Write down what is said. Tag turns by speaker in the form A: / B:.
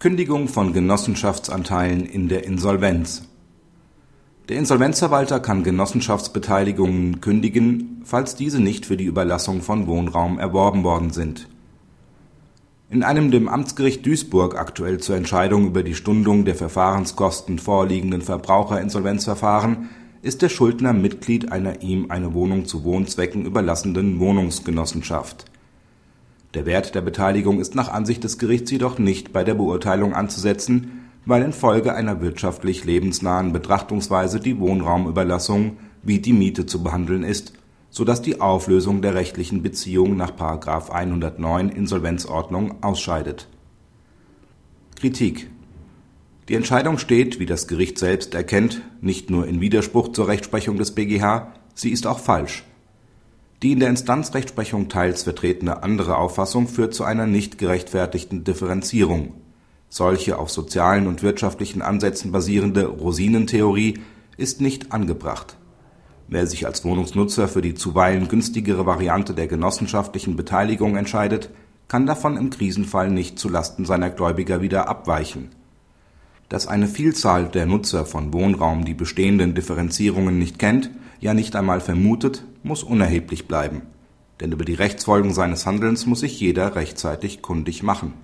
A: Kündigung von Genossenschaftsanteilen in der Insolvenz Der Insolvenzverwalter kann Genossenschaftsbeteiligungen kündigen, falls diese nicht für die Überlassung von Wohnraum erworben worden sind. In einem dem Amtsgericht Duisburg aktuell zur Entscheidung über die Stundung der Verfahrenskosten vorliegenden Verbraucherinsolvenzverfahren ist der Schuldner Mitglied einer ihm eine Wohnung zu Wohnzwecken überlassenden Wohnungsgenossenschaft der Wert der Beteiligung ist nach Ansicht des Gerichts jedoch nicht bei der Beurteilung anzusetzen, weil infolge einer wirtschaftlich lebensnahen Betrachtungsweise die Wohnraumüberlassung wie die Miete zu behandeln ist, so dass die Auflösung der rechtlichen Beziehung nach § 109 Insolvenzordnung ausscheidet. Kritik Die Entscheidung steht, wie das Gericht selbst erkennt, nicht nur in Widerspruch zur Rechtsprechung des BGH, sie ist auch falsch die in der Instanzrechtsprechung teils vertretene andere Auffassung führt zu einer nicht gerechtfertigten Differenzierung. Solche auf sozialen und wirtschaftlichen Ansätzen basierende Rosinentheorie ist nicht angebracht. Wer sich als Wohnungsnutzer für die zuweilen günstigere Variante der genossenschaftlichen Beteiligung entscheidet, kann davon im Krisenfall nicht zulasten seiner Gläubiger wieder abweichen. Dass eine Vielzahl der Nutzer von Wohnraum die bestehenden Differenzierungen nicht kennt ja nicht einmal vermutet, muss unerheblich bleiben, denn über die Rechtsfolgen seines Handelns muss sich jeder rechtzeitig kundig machen